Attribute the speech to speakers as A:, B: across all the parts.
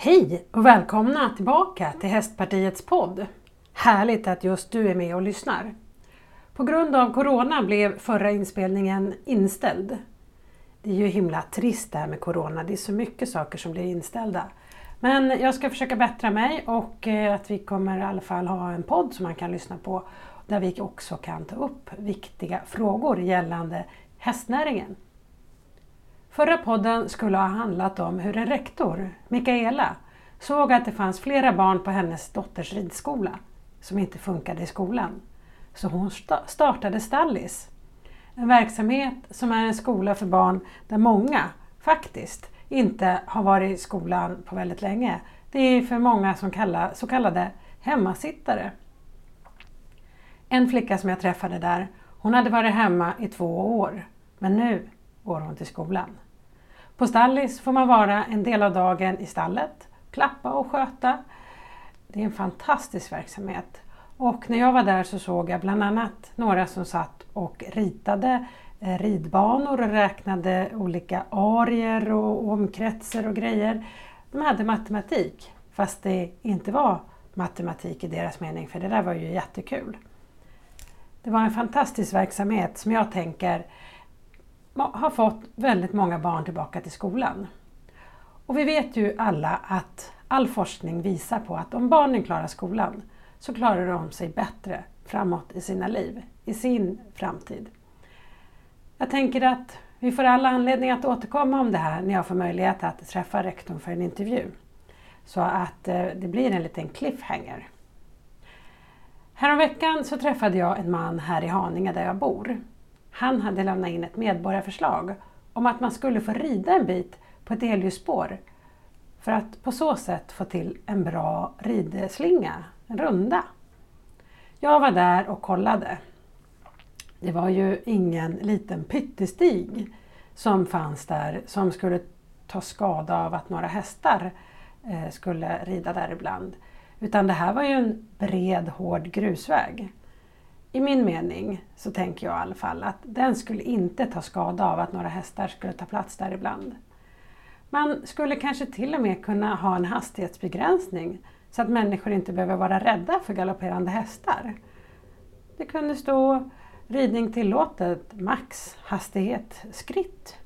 A: Hej och välkomna tillbaka till Hästpartiets podd. Härligt att just du är med och lyssnar. På grund av Corona blev förra inspelningen inställd. Det är ju himla trist det här med Corona, det är så mycket saker som blir inställda. Men jag ska försöka bättra mig och eh, att vi kommer i alla fall ha en podd som man kan lyssna på där vi också kan ta upp viktiga frågor gällande hästnäringen. Förra podden skulle ha handlat om hur en rektor, Mikaela, såg att det fanns flera barn på hennes dotters ridskola som inte funkade i skolan. Så hon startade Stallis. En verksamhet som är en skola för barn där många faktiskt inte har varit i skolan på väldigt länge. Det är för många som kallar, så kallade hemmasittare. En flicka som jag träffade där, hon hade varit hemma i två år, men nu går hon till skolan. På Stallis får man vara en del av dagen i stallet, klappa och sköta. Det är en fantastisk verksamhet. Och när jag var där så såg jag bland annat några som satt och ritade eh, ridbanor och räknade olika arier och omkretsar och grejer. De hade matematik, fast det inte var matematik i deras mening, för det där var ju jättekul. Det var en fantastisk verksamhet som jag tänker har fått väldigt många barn tillbaka till skolan. Och vi vet ju alla att all forskning visar på att om barnen klarar skolan så klarar de sig bättre framåt i sina liv, i sin framtid. Jag tänker att vi får alla anledning att återkomma om det här när jag får möjlighet att träffa rektorn för en intervju. Så att eh, det blir en liten cliffhanger. Häromveckan så träffade jag en man här i Haninge där jag bor. Han hade lämnat in ett medborgarförslag om att man skulle få rida en bit på ett elljusspår för att på så sätt få till en bra ridslinga, en runda. Jag var där och kollade. Det var ju ingen liten pyttestig som fanns där som skulle ta skada av att några hästar eh, skulle rida där ibland. Utan det här var ju en bred hård grusväg i min mening så tänker jag i alla fall att den skulle inte ta skada av att några hästar skulle ta plats där ibland. Man skulle kanske till och med kunna ha en hastighetsbegränsning så att människor inte behöver vara rädda för galopperande hästar. Det kunde stå ridning tillåtet, max hastighet skritt.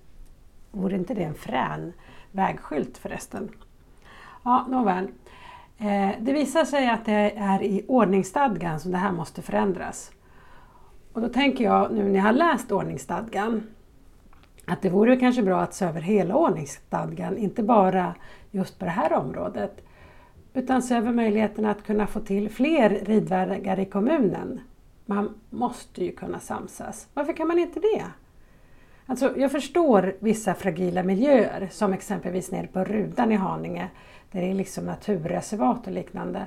A: Vore inte det en frän vägskylt förresten? Ja, nåväl. Eh, det visar sig att det är i ordningsstadgan som det här måste förändras. Och då tänker jag nu när jag har läst ordningsstadgan att det vore kanske bra att se över hela ordningsstadgan, inte bara just på det här området. Utan se över möjligheten att kunna få till fler ridvägar i kommunen. Man måste ju kunna samsas. Varför kan man inte det? Alltså, jag förstår vissa fragila miljöer som exempelvis nere på Rudan i Haninge där det är liksom naturreservat och liknande.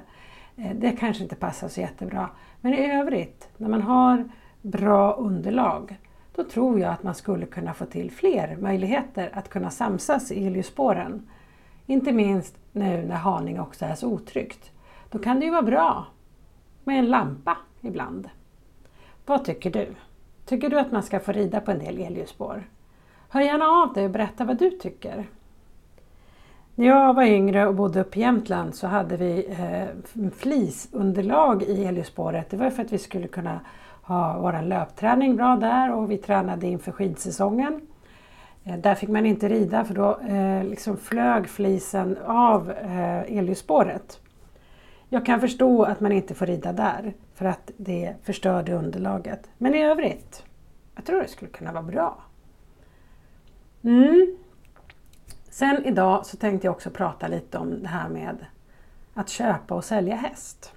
A: Eh, det kanske inte passar så jättebra. Men i övrigt, när man har bra underlag, då tror jag att man skulle kunna få till fler möjligheter att kunna samsas i elljusspåren. Inte minst nu när Haninge också är så otryggt. Då kan det ju vara bra med en lampa ibland. Vad tycker du? Tycker du att man ska få rida på en del elljusspår? Hör gärna av dig och berätta vad du tycker. När jag var yngre och bodde uppe i Jämtland så hade vi eh, flisunderlag i elljusspåret. Det var för att vi skulle kunna ha vår löpträning bra där och vi tränade inför skidsäsongen. Eh, där fick man inte rida för då eh, liksom flög flisen av eh, elljusspåret. Jag kan förstå att man inte får rida där för att det förstörde underlaget. Men i övrigt, jag tror det skulle kunna vara bra. Mm. Sen idag så tänkte jag också prata lite om det här med att köpa och sälja häst.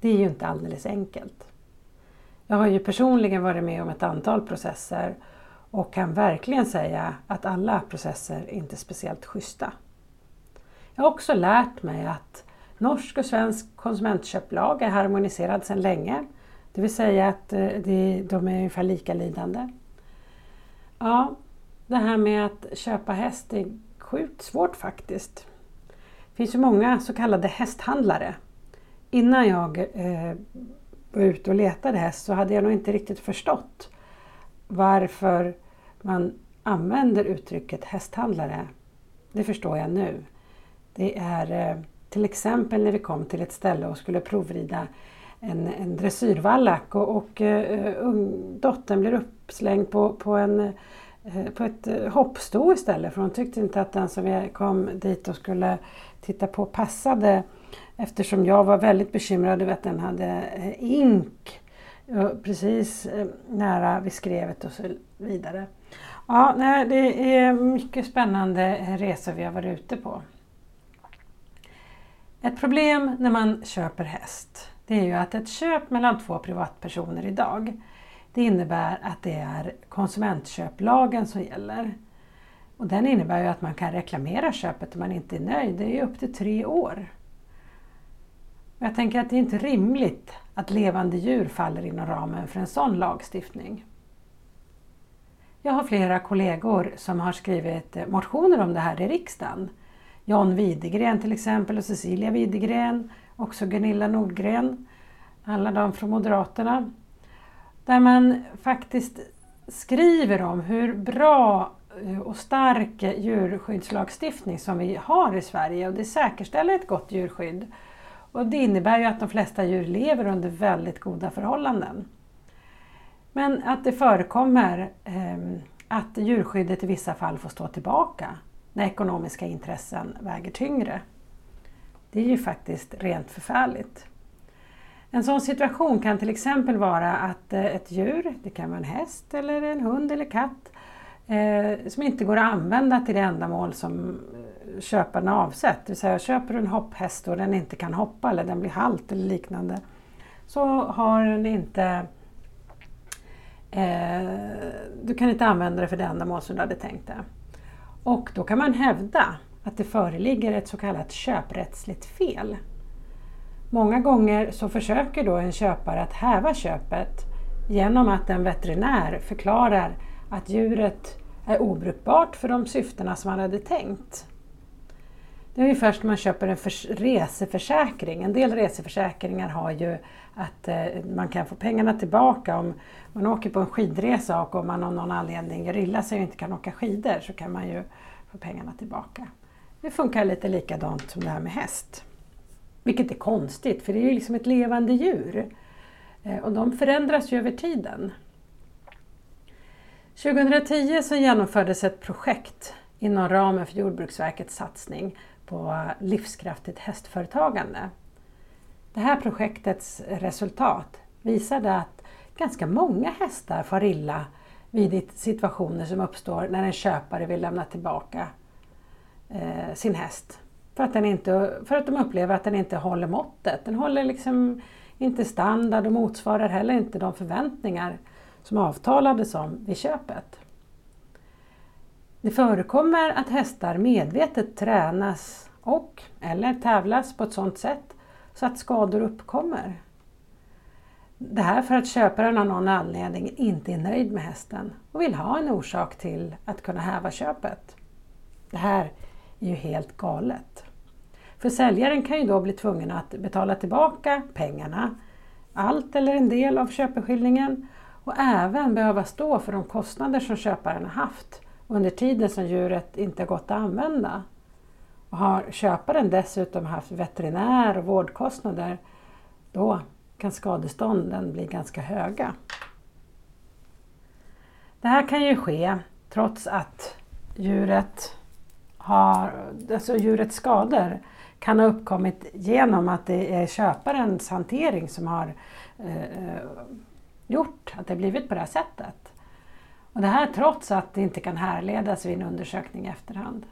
A: Det är ju inte alldeles enkelt. Jag har ju personligen varit med om ett antal processer och kan verkligen säga att alla processer inte är speciellt schyssta. Jag har också lärt mig att norsk och svensk konsumentköplag är harmoniserad sedan länge. Det vill säga att eh, de är ungefär lika lidande. Ja, det här med att köpa häst är sjukt svårt faktiskt. Det finns ju många så kallade hästhandlare. Innan jag eh, var ute och letade häst så hade jag nog inte riktigt förstått varför man använder uttrycket hästhandlare. Det förstår jag nu. Det är eh, till exempel när vi kom till ett ställe och skulle provrida en, en dressyrvallack och, och uh, dottern blir uppslängd på, på, en, uh, på ett hoppsto istället för hon tyckte inte att den som vi kom dit och skulle titta på passade eftersom jag var väldigt bekymrad över att den hade eh, ink eh, precis eh, nära vid skrevet och så vidare. Ja, nej, det är mycket spännande resor vi har varit ute på. Ett problem när man köper häst det är ju att ett köp mellan två privatpersoner idag det innebär att det är konsumentköplagen som gäller. Och den innebär ju att man kan reklamera köpet om man inte är nöjd. Det är ju upp till tre år. Jag tänker att det är inte rimligt att levande djur faller inom ramen för en sån lagstiftning. Jag har flera kollegor som har skrivit eh, motioner om det här i riksdagen. John Widegren till exempel och Cecilia Widegren, också Gunilla Nordgren, alla de från Moderaterna. Där man faktiskt skriver om hur bra eh, och stark djurskyddslagstiftning som vi har i Sverige och det säkerställer ett gott djurskydd. Och det innebär ju att de flesta djur lever under väldigt goda förhållanden. Men att det förekommer eh, att djurskyddet i vissa fall får stå tillbaka när ekonomiska intressen väger tyngre. Det är ju faktiskt rent förfärligt. En sån situation kan till exempel vara att eh, ett djur, det kan vara en häst eller en hund eller katt, eh, som inte går att använda till det ändamål som köparna köparen avsett. Det vill säga köper du en hopphäst och den inte kan hoppa eller den blir halt eller liknande så har den inte eh, du kan inte använda det för det ändamål som du hade tänkt det. Och då kan man hävda att det föreligger ett så kallat köprättsligt fel. Många gånger så försöker då en köpare att häva köpet genom att en veterinär förklarar att djuret är obrukbart för de syftena som man hade tänkt. Det är ungefär som man köper en reseförsäkring. En del reseförsäkringar har ju att eh, man kan få pengarna tillbaka om man åker på en skidresa och om man av någon anledning gör illa sig och inte kan åka skidor så kan man ju få pengarna tillbaka. Det funkar lite likadant som det här med häst. Vilket är konstigt för det är ju liksom ett levande djur. Eh, och de förändras ju över tiden. 2010 så genomfördes ett projekt inom ramen för Jordbruksverkets satsning på livskraftigt hästföretagande. Det här projektets resultat visade att ganska många hästar far illa vid situationer som uppstår när en köpare vill lämna tillbaka eh, sin häst. För att, den inte, för att de upplever att den inte håller måttet. Den håller liksom inte standard och motsvarar heller inte de förväntningar som avtalades om vid köpet. Det förekommer att hästar medvetet tränas och eller tävlas på ett sådant sätt så att skador uppkommer. Det här för att köparen av någon anledning inte är nöjd med hästen och vill ha en orsak till att kunna häva köpet. Det här är ju helt galet. För säljaren kan ju då bli tvungen att betala tillbaka pengarna, allt eller en del av köpeskillingen och även behöva stå för de kostnader som köparen har haft under tiden som djuret inte gått att använda. Och har köparen dessutom haft veterinär och vårdkostnader, då kan skadestånden bli ganska höga. Det här kan ju ske trots att djuret har, alltså djurets skador kan ha uppkommit genom att det är köparens hantering som har eh, eh gjort att det blivit på det här sättet. Och det här trots att det inte kan härledas vid en undersökning i efterhand.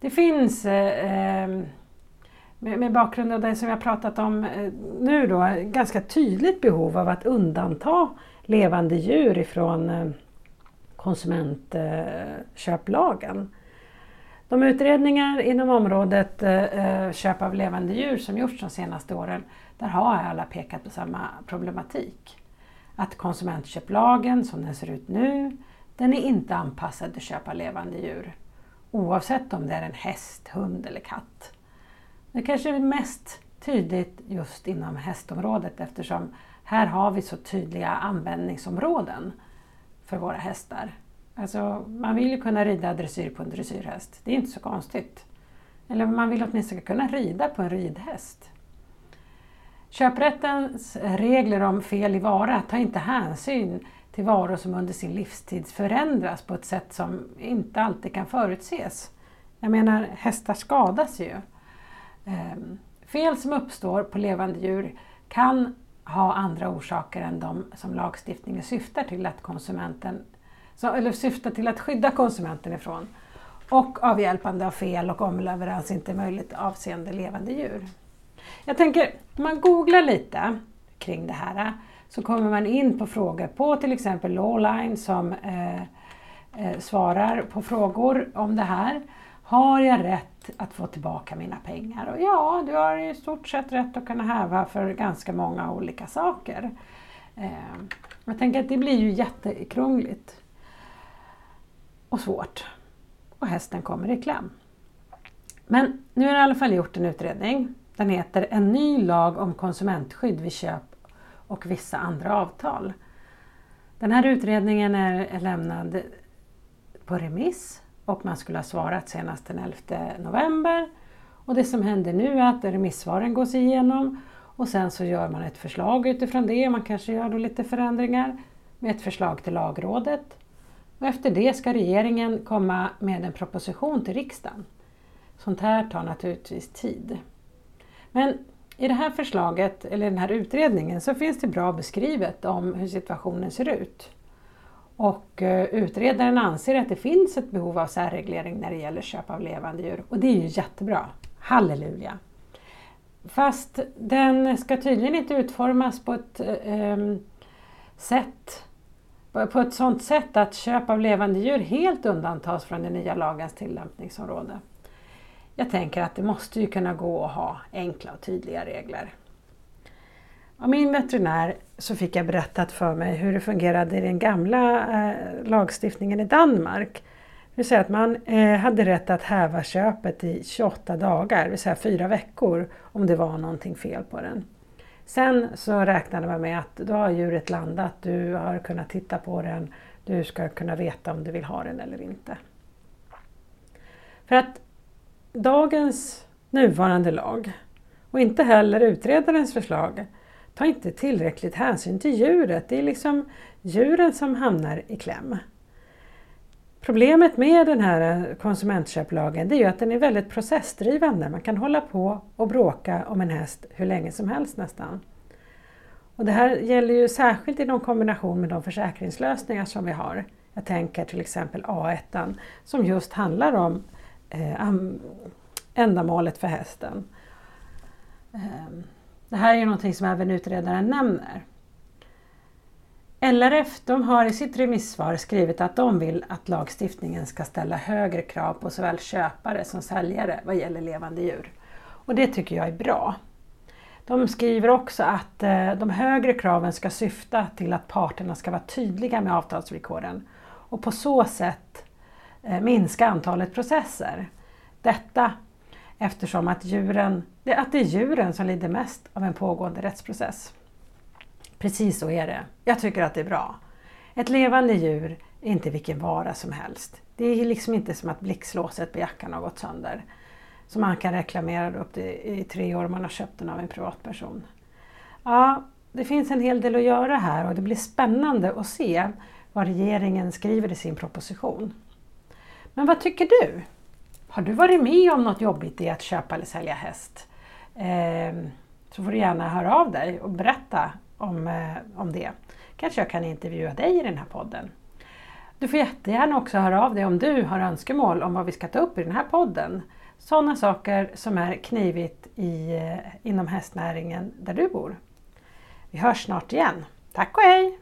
A: Det finns eh, ehm, med, bakgrund av det som jag pratat om eh, nu då, ganska tydligt behov av att undanta levande djur ifrån eh, konsumentköplagen. De utredningar inom området köp av levande djur som gjorts de senaste åren, där har alla pekat på samma problematik. Att konsumentköplagen som den ser ut nu, den är inte anpassad till köp av levande djur. Oavsett om det är en häst, hund eller katt. Det kanske är mest tydligt just inom hästområdet eftersom här har vi så tydliga användningsområden för våra hästar. Alltså, man vill ju kunna rida dressyr på en dressyrhäst. Det är inte så konstigt. Eller man vill åtminstone kunna rida på en ridhäst. Köprättens regler om fel i vara tar inte hänsyn till varor som under sin livstid förändras på ett sätt som inte alltid kan förutses. Jag menar, hästar skadas ju. Ehm, fel som uppstår på levande djur kan ha andra orsaker än de som lagstiftningen syftar till att konsumenten eller syftar till att skydda konsumenten ifrån och avhjälpande av fel och omleverans inte är möjligt avseende levande djur. Jag tänker, om man googlar lite kring det här så kommer man in på frågor på till exempel Lawline som eh, eh, svarar på frågor om det här. Har jag rätt att få tillbaka mina pengar? Och ja, du har i stort sett rätt att kunna häva för ganska många olika saker. Eh, jag tänker att det blir ju jättekrångligt och svårt och hästen kommer i kläm. Men nu har jag i alla fall gjort en utredning. Den heter En ny lag om konsumentskydd vid köp och vissa andra avtal. Den här utredningen är lämnad på remiss och man skulle ha svarat senast den 11 november. Och det som händer nu är att remissvaren gås igenom och sen så gör man ett förslag utifrån det. Man kanske gör då lite förändringar med ett förslag till lagrådet. Och efter det ska regeringen komma med en proposition till riksdagen. Sånt här tar naturligtvis tid. Men i det här förslaget, eller den här utredningen, så finns det bra beskrivet om hur situationen ser ut. Och eh, utredaren anser att det finns ett behov av särreglering när det gäller köp av levande djur. Och det är ju jättebra. Halleluja! Fast den ska tydligen inte utformas på ett eh, sätt på ett sådant sätt att köp av levande djur helt undantas från den nya lagens tillämpningsområde. Jag tänker att det måste ju kunna gå att ha enkla och tydliga regler. Av min veterinär så fick jag berättat för mig hur det fungerade i den gamla eh, lagstiftningen i Danmark. Det vill säga att man eh, hade rätt att häva köpet i 28 dagar, det vill säga fyra veckor, om det var någonting fel på den. Sen så räknade man med att då har djuret landat, du har kunnat titta på den, du ska kunna veta om du vill ha den eller inte. För att dagens nuvarande lag och inte heller utredarens förslag tar inte tillräckligt hänsyn till djuret. Det är liksom djuren som hamnar i kläm. Problemet med den här konsumentköplagen är ju att den är väldigt processdrivande. Man kan hålla på och bråka om en häst hur länge som helst nästan. Och det här gäller ju särskilt inom kombination med de försäkringslösningar som vi har. Jag tänker till exempel A1 som just handlar om eh, ändamålet för hästen. Eh, det här är ju någonting som även utredaren nämner. LRF de har i sitt remissvar skrivit att de vill att lagstiftningen ska ställa högre krav på såväl köpare som säljare vad gäller levande djur. Och det tycker jag är bra. De skriver också att eh, de högre kraven ska syfta till att parterna ska vara tydliga med avtalsvillkoren och på så sätt Eh, minska antalet processer. Detta eftersom att, djuren, att det är djuren som lider mest av en pågående rättsprocess. Precis så är det. Jag tycker att det är bra. Ett levande djur är inte vilken vara som helst. Det är liksom inte som att blixtlåset på jackan har gått sönder. Som man kan reklamera upp till i tre år om man har köpt den av en privatperson. Ja, det finns en hel del att göra här och det blir spännande att se vad regeringen skriver i sin proposition. Men vad tycker du? Har du varit med om något jobbigt i att köpa eller sälja häst? Eh, så får du gärna höra av dig och berätta om, eh, om det. Kanske jag kan intervjua dig i den här podden. Du får jättegärna också höra av dig om du har önskemål om vad vi ska ta upp i den här podden. Sådana saker som är knivigt i, eh, inom hästnäringen där du bor. Vi hörs snart igen. Tack och hej!